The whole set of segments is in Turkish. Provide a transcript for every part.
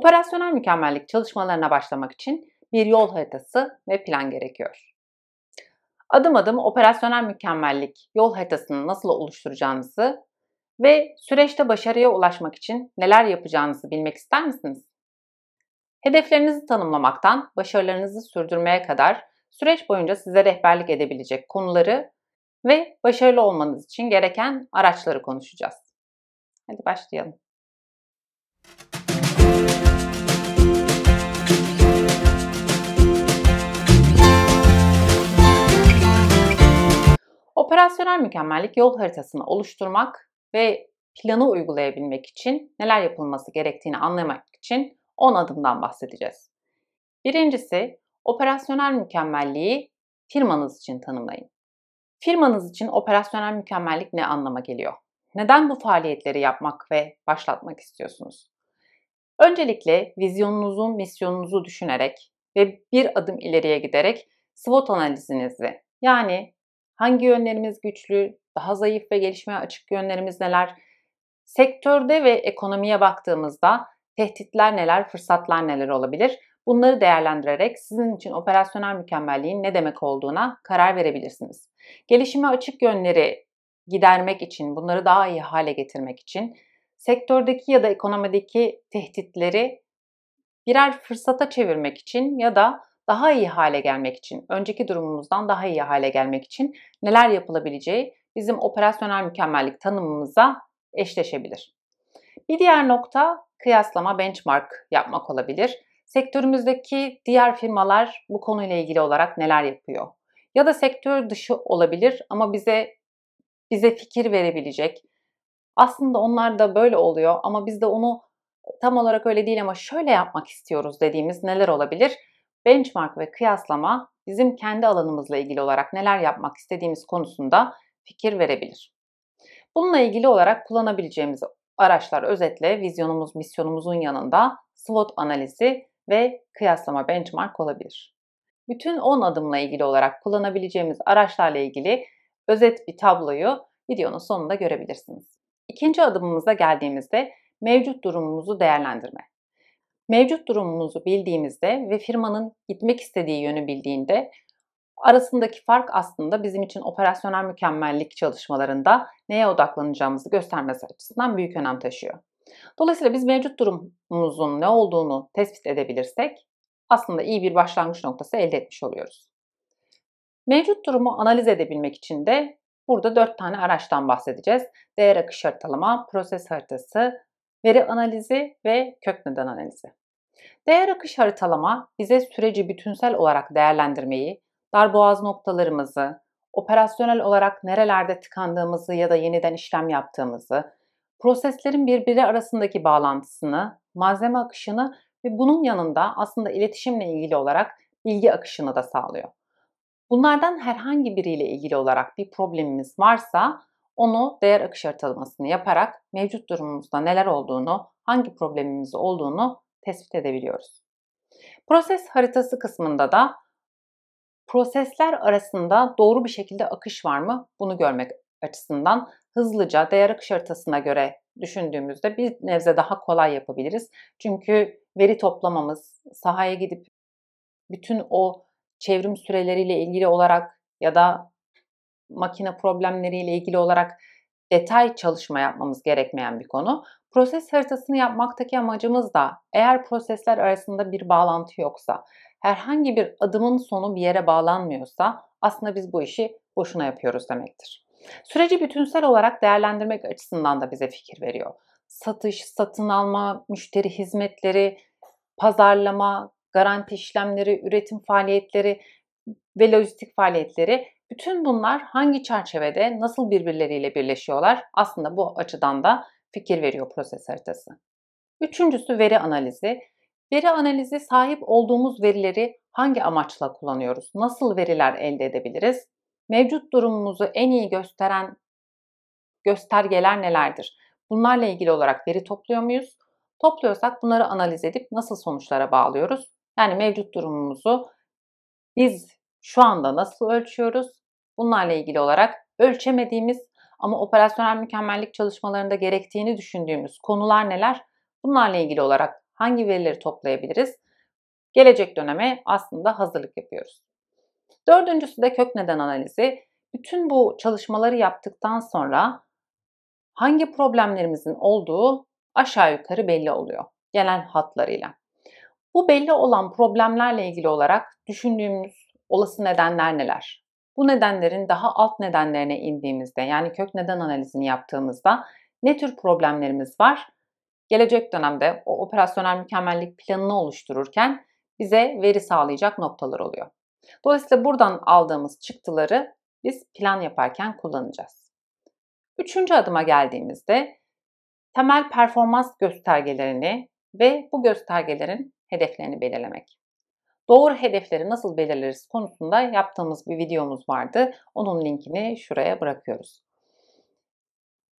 Operasyonel mükemmellik çalışmalarına başlamak için bir yol haritası ve plan gerekiyor. Adım adım operasyonel mükemmellik yol haritasını nasıl oluşturacağınızı ve süreçte başarıya ulaşmak için neler yapacağınızı bilmek ister misiniz? Hedeflerinizi tanımlamaktan başarılarınızı sürdürmeye kadar süreç boyunca size rehberlik edebilecek konuları ve başarılı olmanız için gereken araçları konuşacağız. Hadi başlayalım. Operasyonel mükemmellik yol haritasını oluşturmak ve planı uygulayabilmek için neler yapılması gerektiğini anlamak için 10 adımdan bahsedeceğiz. Birincisi, operasyonel mükemmelliği firmanız için tanımlayın. Firmanız için operasyonel mükemmellik ne anlama geliyor? Neden bu faaliyetleri yapmak ve başlatmak istiyorsunuz? Öncelikle vizyonunuzu, misyonunuzu düşünerek ve bir adım ileriye giderek SWOT analizinizi yani hangi yönlerimiz güçlü, daha zayıf ve gelişmeye açık yönlerimiz neler, sektörde ve ekonomiye baktığımızda tehditler neler, fırsatlar neler olabilir? Bunları değerlendirerek sizin için operasyonel mükemmelliğin ne demek olduğuna karar verebilirsiniz. Gelişime açık yönleri gidermek için, bunları daha iyi hale getirmek için sektördeki ya da ekonomideki tehditleri birer fırsata çevirmek için ya da daha iyi hale gelmek için, önceki durumumuzdan daha iyi hale gelmek için neler yapılabileceği bizim operasyonel mükemmellik tanımımıza eşleşebilir. Bir diğer nokta kıyaslama, benchmark yapmak olabilir. Sektörümüzdeki diğer firmalar bu konuyla ilgili olarak neler yapıyor? Ya da sektör dışı olabilir ama bize bize fikir verebilecek. Aslında onlar da böyle oluyor ama biz de onu tam olarak öyle değil ama şöyle yapmak istiyoruz dediğimiz neler olabilir? Benchmark ve kıyaslama bizim kendi alanımızla ilgili olarak neler yapmak istediğimiz konusunda fikir verebilir. Bununla ilgili olarak kullanabileceğimiz araçlar özetle vizyonumuz, misyonumuzun yanında SWOT analizi ve kıyaslama benchmark olabilir. Bütün 10 adımla ilgili olarak kullanabileceğimiz araçlarla ilgili özet bir tabloyu videonun sonunda görebilirsiniz. İkinci adımımıza geldiğimizde mevcut durumumuzu değerlendirme. Mevcut durumumuzu bildiğimizde ve firmanın gitmek istediği yönü bildiğinde arasındaki fark aslında bizim için operasyonel mükemmellik çalışmalarında neye odaklanacağımızı göstermesi açısından büyük önem taşıyor. Dolayısıyla biz mevcut durumumuzun ne olduğunu tespit edebilirsek aslında iyi bir başlangıç noktası elde etmiş oluyoruz. Mevcut durumu analiz edebilmek için de burada dört tane araçtan bahsedeceğiz. Değer akış haritalama, proses haritası, veri analizi ve kök neden analizi. Değer akış haritalama bize süreci bütünsel olarak değerlendirmeyi, darboğaz noktalarımızı, operasyonel olarak nerelerde tıkandığımızı ya da yeniden işlem yaptığımızı, proseslerin birbiri arasındaki bağlantısını, malzeme akışını ve bunun yanında aslında iletişimle ilgili olarak bilgi akışını da sağlıyor. Bunlardan herhangi biriyle ilgili olarak bir problemimiz varsa onu değer akış haritalamasını yaparak mevcut durumumuzda neler olduğunu, hangi problemimiz olduğunu tespit edebiliyoruz. Proses haritası kısmında da prosesler arasında doğru bir şekilde akış var mı bunu görmek açısından hızlıca değer akış haritasına göre düşündüğümüzde bir nebze daha kolay yapabiliriz. Çünkü veri toplamamız, sahaya gidip bütün o çevrim süreleriyle ilgili olarak ya da makine problemleriyle ilgili olarak detay çalışma yapmamız gerekmeyen bir konu. Proses haritasını yapmaktaki amacımız da eğer prosesler arasında bir bağlantı yoksa, herhangi bir adımın sonu bir yere bağlanmıyorsa aslında biz bu işi boşuna yapıyoruz demektir. Süreci bütünsel olarak değerlendirmek açısından da bize fikir veriyor. Satış, satın alma, müşteri hizmetleri, pazarlama, garanti işlemleri, üretim faaliyetleri ve lojistik faaliyetleri bütün bunlar hangi çerçevede nasıl birbirleriyle birleşiyorlar? Aslında bu açıdan da fikir veriyor proses haritası. Üçüncüsü veri analizi. Veri analizi sahip olduğumuz verileri hangi amaçla kullanıyoruz? Nasıl veriler elde edebiliriz? Mevcut durumumuzu en iyi gösteren göstergeler nelerdir? Bunlarla ilgili olarak veri topluyor muyuz? Topluyorsak bunları analiz edip nasıl sonuçlara bağlıyoruz? Yani mevcut durumumuzu biz şu anda nasıl ölçüyoruz? Bunlarla ilgili olarak ölçemediğimiz ama operasyonel mükemmellik çalışmalarında gerektiğini düşündüğümüz konular neler? Bunlarla ilgili olarak Hangi verileri toplayabiliriz? Gelecek döneme aslında hazırlık yapıyoruz. Dördüncüsü de kök neden analizi. Bütün bu çalışmaları yaptıktan sonra hangi problemlerimizin olduğu aşağı yukarı belli oluyor gelen hatlarıyla. Bu belli olan problemlerle ilgili olarak düşündüğümüz olası nedenler neler? Bu nedenlerin daha alt nedenlerine indiğimizde yani kök neden analizini yaptığımızda ne tür problemlerimiz var? Gelecek dönemde o operasyonel mükemmellik planını oluştururken bize veri sağlayacak noktalar oluyor. Dolayısıyla buradan aldığımız çıktıları biz plan yaparken kullanacağız. Üçüncü adıma geldiğimizde temel performans göstergelerini ve bu göstergelerin hedeflerini belirlemek. Doğru hedefleri nasıl belirleriz konusunda yaptığımız bir videomuz vardı. Onun linkini şuraya bırakıyoruz.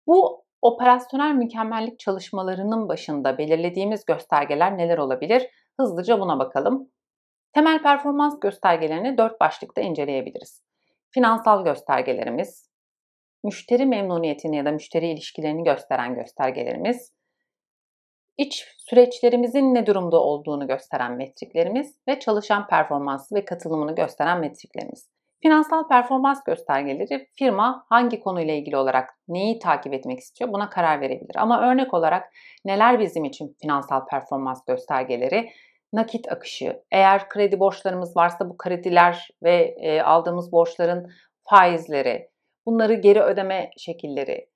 Bu operasyonel mükemmellik çalışmalarının başında belirlediğimiz göstergeler neler olabilir? Hızlıca buna bakalım. Temel performans göstergelerini dört başlıkta inceleyebiliriz. Finansal göstergelerimiz, müşteri memnuniyetini ya da müşteri ilişkilerini gösteren göstergelerimiz, iç süreçlerimizin ne durumda olduğunu gösteren metriklerimiz ve çalışan performansı ve katılımını gösteren metriklerimiz. Finansal performans göstergeleri firma hangi konuyla ilgili olarak neyi takip etmek istiyor buna karar verebilir. Ama örnek olarak neler bizim için finansal performans göstergeleri? Nakit akışı, eğer kredi borçlarımız varsa bu krediler ve e, aldığımız borçların faizleri, bunları geri ödeme şekilleri,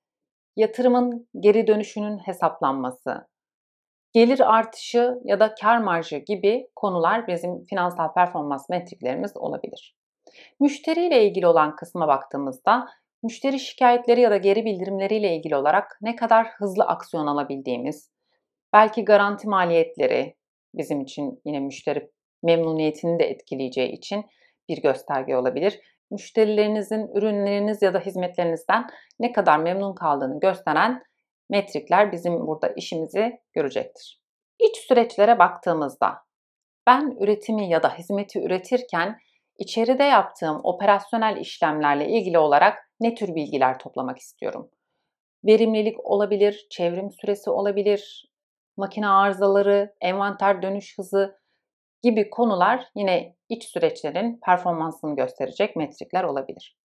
yatırımın geri dönüşünün hesaplanması, gelir artışı ya da kar marjı gibi konular bizim finansal performans metriklerimiz olabilir. Müşteriyle ilgili olan kısma baktığımızda müşteri şikayetleri ya da geri bildirimleriyle ilgili olarak ne kadar hızlı aksiyon alabildiğimiz, belki garanti maliyetleri bizim için yine müşteri memnuniyetini de etkileyeceği için bir gösterge olabilir. Müşterilerinizin ürünleriniz ya da hizmetlerinizden ne kadar memnun kaldığını gösteren metrikler bizim burada işimizi görecektir. İç süreçlere baktığımızda ben üretimi ya da hizmeti üretirken içeride yaptığım operasyonel işlemlerle ilgili olarak ne tür bilgiler toplamak istiyorum? Verimlilik olabilir, çevrim süresi olabilir, makine arızaları, envanter dönüş hızı gibi konular yine iç süreçlerin performansını gösterecek metrikler olabilir.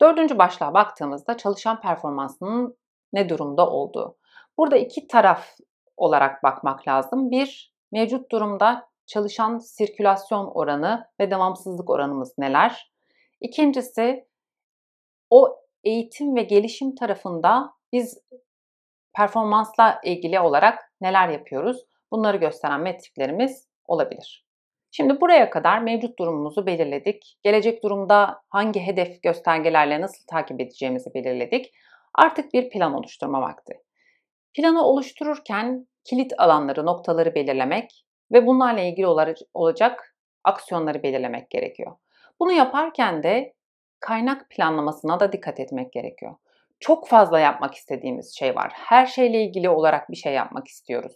Dördüncü başlığa baktığımızda çalışan performansının ne durumda olduğu. Burada iki taraf olarak bakmak lazım. Bir, mevcut durumda çalışan sirkülasyon oranı ve devamsızlık oranımız neler? İkincisi, o eğitim ve gelişim tarafında biz performansla ilgili olarak neler yapıyoruz? Bunları gösteren metriklerimiz olabilir. Şimdi buraya kadar mevcut durumumuzu belirledik. Gelecek durumda hangi hedef göstergelerle nasıl takip edeceğimizi belirledik. Artık bir plan oluşturma vakti. Planı oluştururken kilit alanları, noktaları belirlemek ve bunlarla ilgili olacak aksiyonları belirlemek gerekiyor. Bunu yaparken de kaynak planlamasına da dikkat etmek gerekiyor. Çok fazla yapmak istediğimiz şey var. Her şeyle ilgili olarak bir şey yapmak istiyoruz.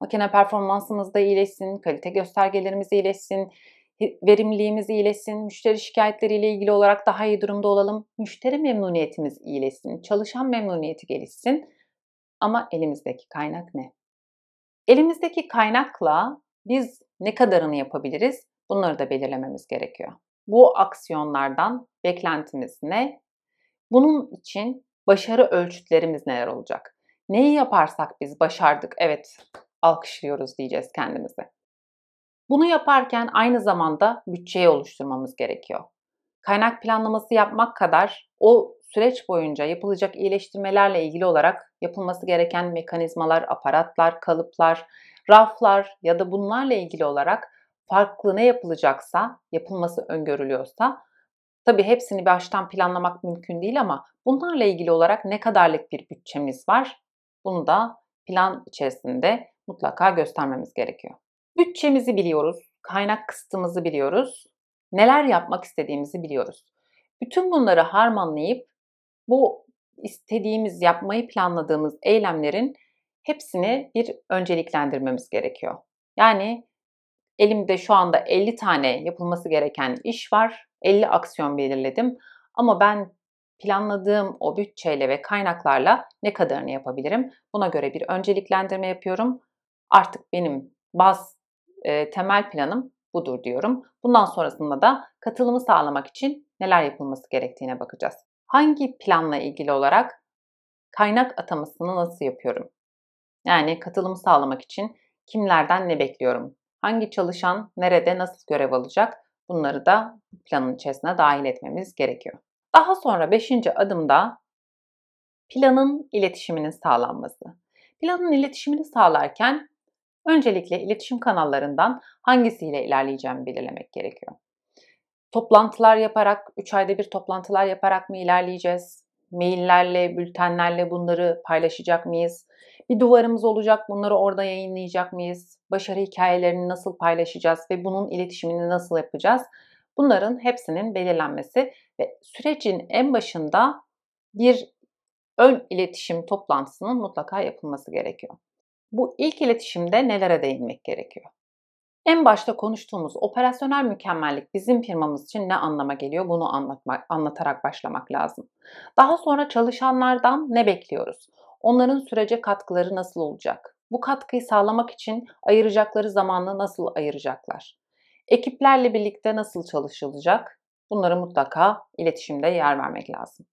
Makine performansımız da iyileşsin, kalite göstergelerimiz iyileşsin, verimliliğimiz iyileşsin, müşteri şikayetleriyle ilgili olarak daha iyi durumda olalım, müşteri memnuniyetimiz iyileşsin, çalışan memnuniyeti gelişsin. Ama elimizdeki kaynak ne? Elimizdeki kaynakla biz ne kadarını yapabiliriz? Bunları da belirlememiz gerekiyor. Bu aksiyonlardan beklentimiz ne? Bunun için başarı ölçütlerimiz neler olacak? Neyi yaparsak biz başardık, evet alkışlıyoruz diyeceğiz kendimize. Bunu yaparken aynı zamanda bütçeyi oluşturmamız gerekiyor. Kaynak planlaması yapmak kadar o süreç boyunca yapılacak iyileştirmelerle ilgili olarak yapılması gereken mekanizmalar, aparatlar, kalıplar, raflar ya da bunlarla ilgili olarak farklı ne yapılacaksa, yapılması öngörülüyorsa tabii hepsini baştan planlamak mümkün değil ama bunlarla ilgili olarak ne kadarlık bir bütçemiz var bunu da plan içerisinde mutlaka göstermemiz gerekiyor. Bütçemizi biliyoruz, kaynak kısıtımızı biliyoruz, neler yapmak istediğimizi biliyoruz. Bütün bunları harmanlayıp bu istediğimiz, yapmayı planladığımız eylemlerin hepsini bir önceliklendirmemiz gerekiyor. Yani elimde şu anda 50 tane yapılması gereken iş var. 50 aksiyon belirledim. Ama ben planladığım o bütçeyle ve kaynaklarla ne kadarını yapabilirim? Buna göre bir önceliklendirme yapıyorum. Artık benim baz, e, temel planım budur diyorum. Bundan sonrasında da katılımı sağlamak için neler yapılması gerektiğine bakacağız. Hangi planla ilgili olarak kaynak atamasını nasıl yapıyorum? Yani katılımı sağlamak için kimlerden ne bekliyorum? Hangi çalışan nerede nasıl görev alacak? Bunları da planın içerisine dahil etmemiz gerekiyor. Daha sonra 5. adımda planın iletişiminin sağlanması. Planın iletişimini sağlarken öncelikle iletişim kanallarından hangisiyle ilerleyeceğimi belirlemek gerekiyor. Toplantılar yaparak, 3 ayda bir toplantılar yaparak mı ilerleyeceğiz? Maillerle, bültenlerle bunları paylaşacak mıyız? Bir duvarımız olacak, bunları orada yayınlayacak mıyız? Başarı hikayelerini nasıl paylaşacağız ve bunun iletişimini nasıl yapacağız? Bunların hepsinin belirlenmesi ve sürecin en başında bir ön iletişim toplantısının mutlaka yapılması gerekiyor. Bu ilk iletişimde nelere değinmek gerekiyor? En başta konuştuğumuz operasyonel mükemmellik bizim firmamız için ne anlama geliyor bunu anlatmak, anlatarak başlamak lazım. Daha sonra çalışanlardan ne bekliyoruz? Onların sürece katkıları nasıl olacak? Bu katkıyı sağlamak için ayıracakları zamanı nasıl ayıracaklar? Ekiplerle birlikte nasıl çalışılacak? Bunları mutlaka iletişimde yer vermek lazım.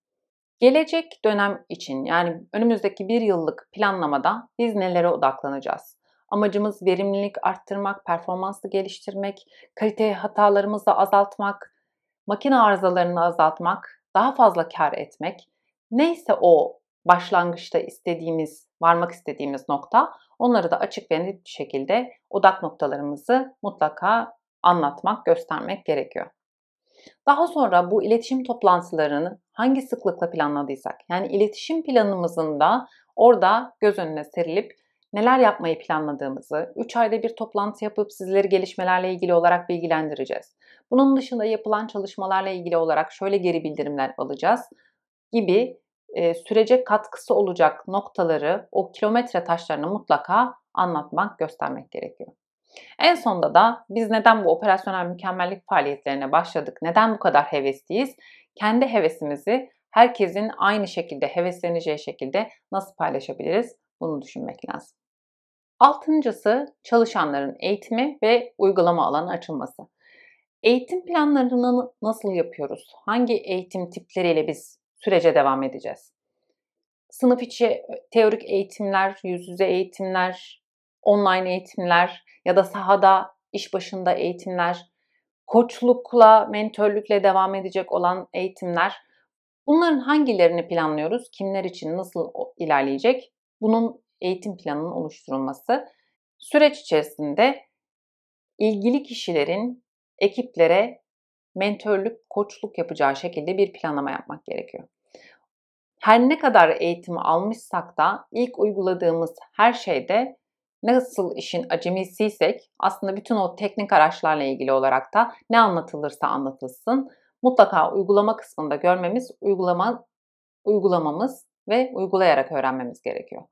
Gelecek dönem için yani önümüzdeki bir yıllık planlamada biz nelere odaklanacağız? Amacımız verimlilik arttırmak, performansı geliştirmek, kalite hatalarımızı azaltmak, makine arızalarını azaltmak, daha fazla kar etmek. Neyse o başlangıçta istediğimiz, varmak istediğimiz nokta onları da açık ve net bir şekilde odak noktalarımızı mutlaka anlatmak, göstermek gerekiyor. Daha sonra bu iletişim toplantılarını hangi sıklıkla planladıysak, yani iletişim planımızın da orada göz önüne serilip neler yapmayı planladığımızı, 3 ayda bir toplantı yapıp sizleri gelişmelerle ilgili olarak bilgilendireceğiz. Bunun dışında yapılan çalışmalarla ilgili olarak şöyle geri bildirimler alacağız gibi e, sürece katkısı olacak noktaları, o kilometre taşlarını mutlaka anlatmak, göstermek gerekiyor. En sonunda da biz neden bu operasyonel mükemmellik faaliyetlerine başladık, neden bu kadar hevesliyiz? Kendi hevesimizi herkesin aynı şekilde hevesleneceği şekilde nasıl paylaşabiliriz? Bunu düşünmek lazım. Altıncısı çalışanların eğitimi ve uygulama alanı açılması. Eğitim planlarını nasıl yapıyoruz? Hangi eğitim tipleriyle biz sürece devam edeceğiz? Sınıf içi teorik eğitimler, yüz yüze eğitimler, online eğitimler ya da sahada iş başında eğitimler, koçlukla, mentörlükle devam edecek olan eğitimler. Bunların hangilerini planlıyoruz? Kimler için nasıl ilerleyecek? Bunun eğitim planının oluşturulması. Süreç içerisinde ilgili kişilerin ekiplere mentörlük, koçluk yapacağı şekilde bir planlama yapmak gerekiyor. Her ne kadar eğitimi almışsak da ilk uyguladığımız her şeyde nasıl işin acemisiysek aslında bütün o teknik araçlarla ilgili olarak da ne anlatılırsa anlatılsın mutlaka uygulama kısmında görmemiz, uygulama uygulamamız ve uygulayarak öğrenmemiz gerekiyor.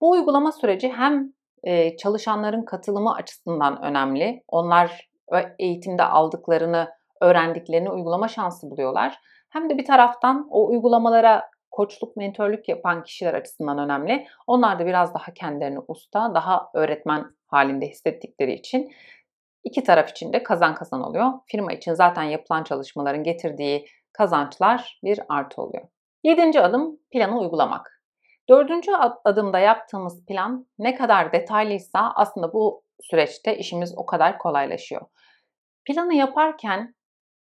Bu uygulama süreci hem çalışanların katılımı açısından önemli. Onlar eğitimde aldıklarını, öğrendiklerini uygulama şansı buluyorlar. Hem de bir taraftan o uygulamalara koçluk, mentörlük yapan kişiler açısından önemli. Onlar da biraz daha kendilerini usta, daha öğretmen halinde hissettikleri için iki taraf için de kazan kazan oluyor. Firma için zaten yapılan çalışmaların getirdiği kazançlar bir artı oluyor. Yedinci adım planı uygulamak. Dördüncü adımda yaptığımız plan ne kadar detaylıysa aslında bu süreçte işimiz o kadar kolaylaşıyor. Planı yaparken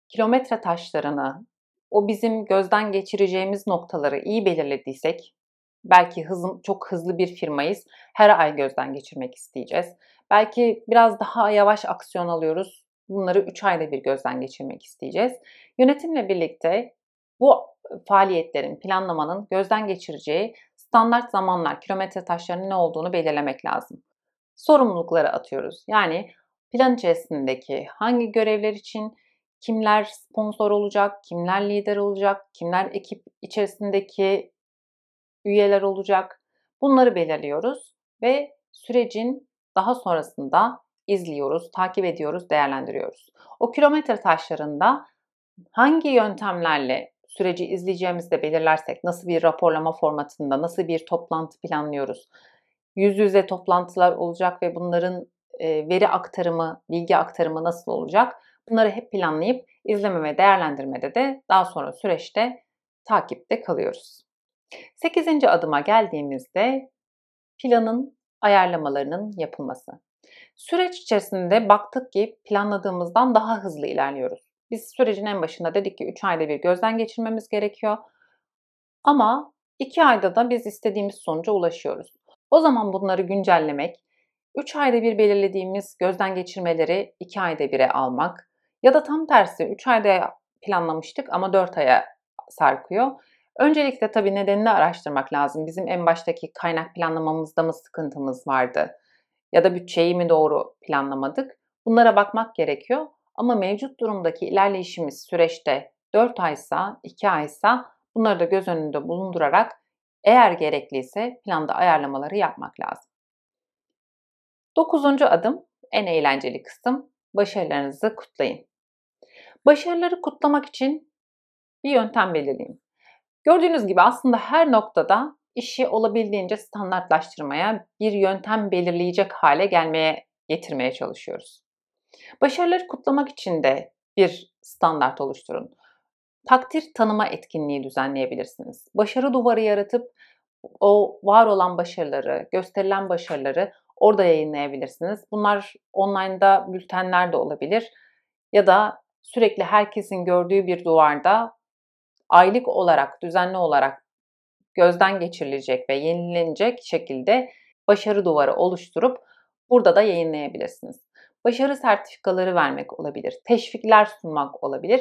kilometre taşlarını, o bizim gözden geçireceğimiz noktaları iyi belirlediysek, belki hızım, çok hızlı bir firmayız, her ay gözden geçirmek isteyeceğiz. Belki biraz daha yavaş aksiyon alıyoruz, bunları 3 ayda bir gözden geçirmek isteyeceğiz. Yönetimle birlikte bu faaliyetlerin, planlamanın gözden geçireceği standart zamanlar, kilometre taşlarının ne olduğunu belirlemek lazım. Sorumlulukları atıyoruz. Yani plan içerisindeki hangi görevler için kimler sponsor olacak, kimler lider olacak, kimler ekip içerisindeki üyeler olacak. Bunları belirliyoruz ve sürecin daha sonrasında izliyoruz, takip ediyoruz, değerlendiriyoruz. O kilometre taşlarında hangi yöntemlerle süreci izleyeceğimizi de belirlersek, nasıl bir raporlama formatında, nasıl bir toplantı planlıyoruz, yüz yüze toplantılar olacak ve bunların veri aktarımı, bilgi aktarımı nasıl olacak? Bunları hep planlayıp izleme ve değerlendirmede de daha sonra süreçte takipte kalıyoruz. Sekizinci adıma geldiğimizde planın ayarlamalarının yapılması. Süreç içerisinde baktık ki planladığımızdan daha hızlı ilerliyoruz. Biz sürecin en başında dedik ki 3 ayda bir gözden geçirmemiz gerekiyor. Ama 2 ayda da biz istediğimiz sonuca ulaşıyoruz. O zaman bunları güncellemek, 3 ayda bir belirlediğimiz gözden geçirmeleri 2 ayda bire almak ya da tam tersi 3 ayda planlamıştık ama 4 aya sarkıyor. Öncelikle tabii nedenini araştırmak lazım. Bizim en baştaki kaynak planlamamızda mı sıkıntımız vardı? Ya da bütçeyi mi doğru planlamadık? Bunlara bakmak gerekiyor. Ama mevcut durumdaki ilerleyişimiz süreçte 4 aysa, 2 aysa bunları da göz önünde bulundurarak eğer gerekliyse planda ayarlamaları yapmak lazım. Dokuzuncu adım, en eğlenceli kısım, başarılarınızı kutlayın. Başarıları kutlamak için bir yöntem belirleyin. Gördüğünüz gibi aslında her noktada işi olabildiğince standartlaştırmaya, bir yöntem belirleyecek hale gelmeye getirmeye çalışıyoruz. Başarıları kutlamak için de bir standart oluşturun. Takdir tanıma etkinliği düzenleyebilirsiniz. Başarı duvarı yaratıp o var olan başarıları, gösterilen başarıları orada yayınlayabilirsiniz. Bunlar online'da bültenler de olabilir ya da sürekli herkesin gördüğü bir duvarda aylık olarak, düzenli olarak gözden geçirilecek ve yenilenecek şekilde başarı duvarı oluşturup burada da yayınlayabilirsiniz. Başarı sertifikaları vermek olabilir, teşvikler sunmak olabilir,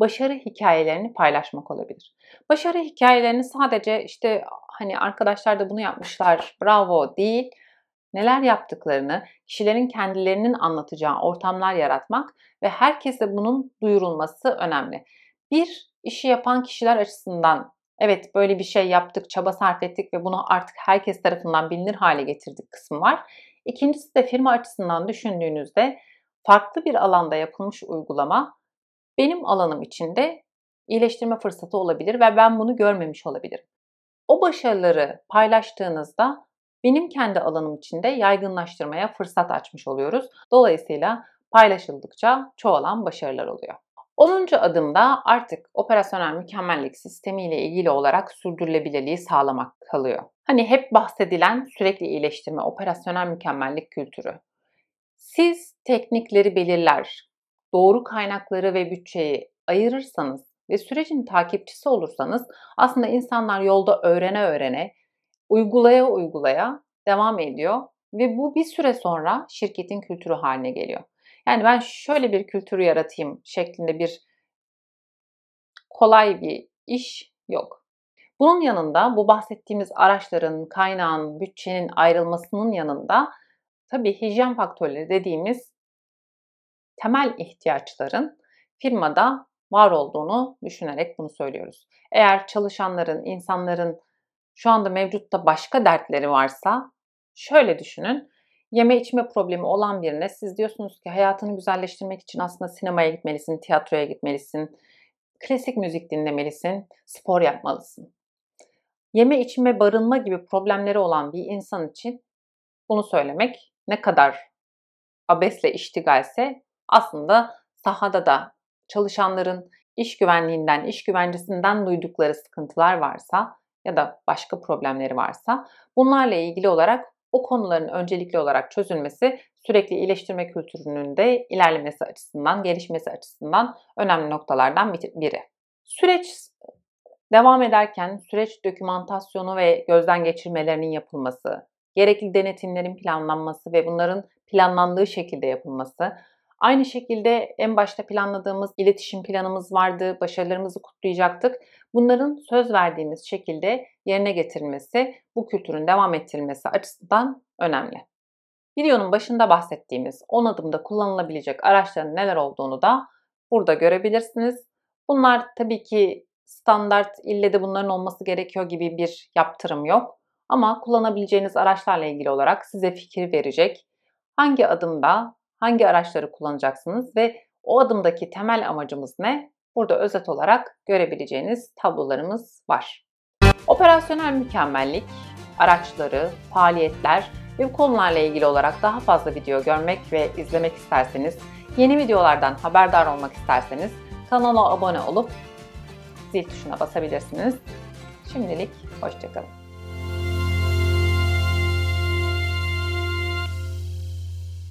başarı hikayelerini paylaşmak olabilir. Başarı hikayelerini sadece işte hani arkadaşlar da bunu yapmışlar, bravo değil, neler yaptıklarını, kişilerin kendilerinin anlatacağı ortamlar yaratmak ve herkese bunun duyurulması önemli. Bir işi yapan kişiler açısından evet böyle bir şey yaptık, çaba sarf ettik ve bunu artık herkes tarafından bilinir hale getirdik kısmı var. İkincisi de firma açısından düşündüğünüzde farklı bir alanda yapılmış uygulama benim alanım içinde iyileştirme fırsatı olabilir ve ben bunu görmemiş olabilirim. O başarıları paylaştığınızda benim kendi alanım içinde yaygınlaştırmaya fırsat açmış oluyoruz. Dolayısıyla paylaşıldıkça çoğalan başarılar oluyor. 10. adımda artık operasyonel mükemmellik sistemi ile ilgili olarak sürdürülebilirliği sağlamak kalıyor. Hani hep bahsedilen sürekli iyileştirme, operasyonel mükemmellik kültürü. Siz teknikleri belirler, doğru kaynakları ve bütçeyi ayırırsanız ve sürecin takipçisi olursanız aslında insanlar yolda öğrene öğrene, uygulaya uygulaya devam ediyor ve bu bir süre sonra şirketin kültürü haline geliyor. Yani ben şöyle bir kültürü yaratayım şeklinde bir kolay bir iş yok. Bunun yanında bu bahsettiğimiz araçların, kaynağın, bütçenin ayrılmasının yanında tabii hijyen faktörleri dediğimiz temel ihtiyaçların firmada var olduğunu düşünerek bunu söylüyoruz. Eğer çalışanların, insanların şu anda mevcutta başka dertleri varsa şöyle düşünün yeme içme problemi olan birine siz diyorsunuz ki hayatını güzelleştirmek için aslında sinemaya gitmelisin, tiyatroya gitmelisin, klasik müzik dinlemelisin, spor yapmalısın. Yeme içme barınma gibi problemleri olan bir insan için bunu söylemek ne kadar abesle iştigalse aslında sahada da çalışanların iş güvenliğinden, iş güvencesinden duydukları sıkıntılar varsa ya da başka problemleri varsa bunlarla ilgili olarak o konuların öncelikli olarak çözülmesi sürekli iyileştirme kültürünün de ilerlemesi açısından, gelişmesi açısından önemli noktalardan biri. Süreç devam ederken süreç dokümantasyonu ve gözden geçirmelerinin yapılması, gerekli denetimlerin planlanması ve bunların planlandığı şekilde yapılması, Aynı şekilde en başta planladığımız iletişim planımız vardı, başarılarımızı kutlayacaktık. Bunların söz verdiğimiz şekilde yerine getirilmesi, bu kültürün devam ettirilmesi açısından önemli. Videonun başında bahsettiğimiz 10 adımda kullanılabilecek araçların neler olduğunu da burada görebilirsiniz. Bunlar tabii ki standart ille de bunların olması gerekiyor gibi bir yaptırım yok. Ama kullanabileceğiniz araçlarla ilgili olarak size fikir verecek, hangi adımda hangi araçları kullanacaksınız ve o adımdaki temel amacımız ne? Burada özet olarak görebileceğiniz tablolarımız var. Operasyonel mükemmellik, araçları, faaliyetler ve bu konularla ilgili olarak daha fazla video görmek ve izlemek isterseniz, yeni videolardan haberdar olmak isterseniz kanala abone olup zil tuşuna basabilirsiniz. Şimdilik hoşçakalın.